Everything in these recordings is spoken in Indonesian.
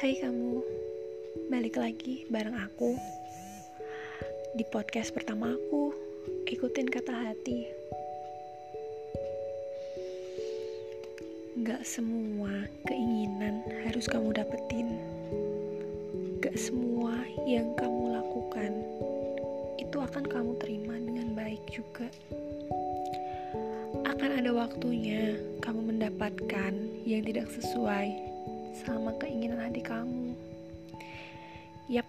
Hai kamu, balik lagi bareng aku di podcast pertama aku. Ikutin kata hati. Gak semua keinginan harus kamu dapetin. Gak semua yang kamu lakukan itu akan kamu terima dengan baik juga. Akan ada waktunya kamu mendapatkan yang tidak sesuai sama keinginan hati kamu. Yap,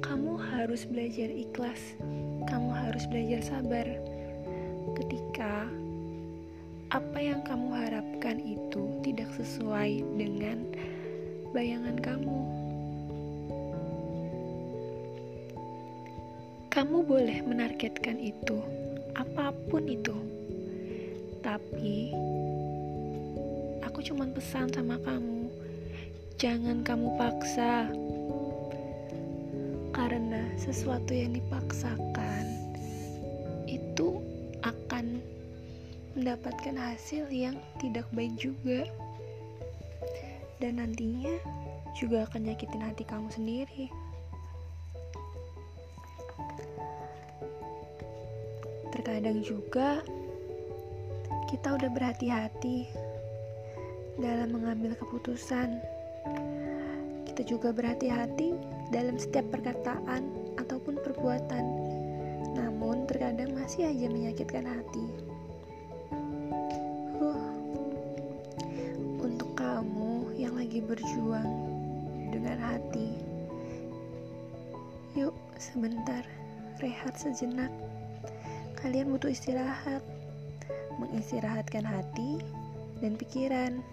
kamu harus belajar ikhlas, kamu harus belajar sabar ketika apa yang kamu harapkan itu tidak sesuai dengan bayangan kamu. Kamu boleh menargetkan itu, apa pun itu, tapi aku cuma pesan sama kamu, jangan kamu paksa. Karena sesuatu yang dipaksakan itu akan mendapatkan hasil yang tidak baik juga. Dan nantinya juga akan nyakitin hati kamu sendiri. Terkadang juga kita udah berhati-hati dalam mengambil keputusan. Kita juga berhati-hati dalam setiap perkataan ataupun perbuatan, namun terkadang masih aja menyakitkan hati. Huh, untuk kamu yang lagi berjuang dengan hati, yuk sebentar rehat sejenak. Kalian butuh istirahat, mengistirahatkan hati dan pikiran.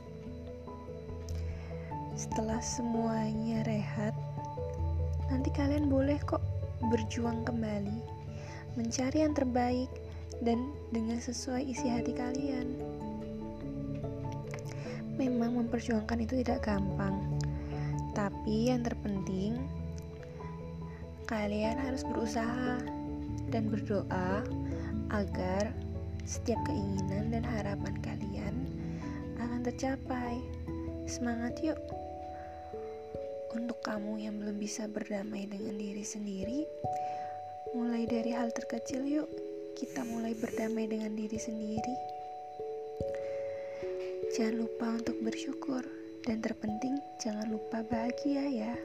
Setelah semuanya rehat, nanti kalian boleh kok berjuang kembali, mencari yang terbaik dan dengan sesuai isi hati kalian. Memang memperjuangkan itu tidak gampang, tapi yang terpenting kalian harus berusaha dan berdoa agar setiap keinginan dan harapan kalian akan tercapai. Semangat yuk! Untuk kamu yang belum bisa berdamai dengan diri sendiri, mulai dari hal terkecil yuk, kita mulai berdamai dengan diri sendiri. Jangan lupa untuk bersyukur, dan terpenting jangan lupa bahagia ya.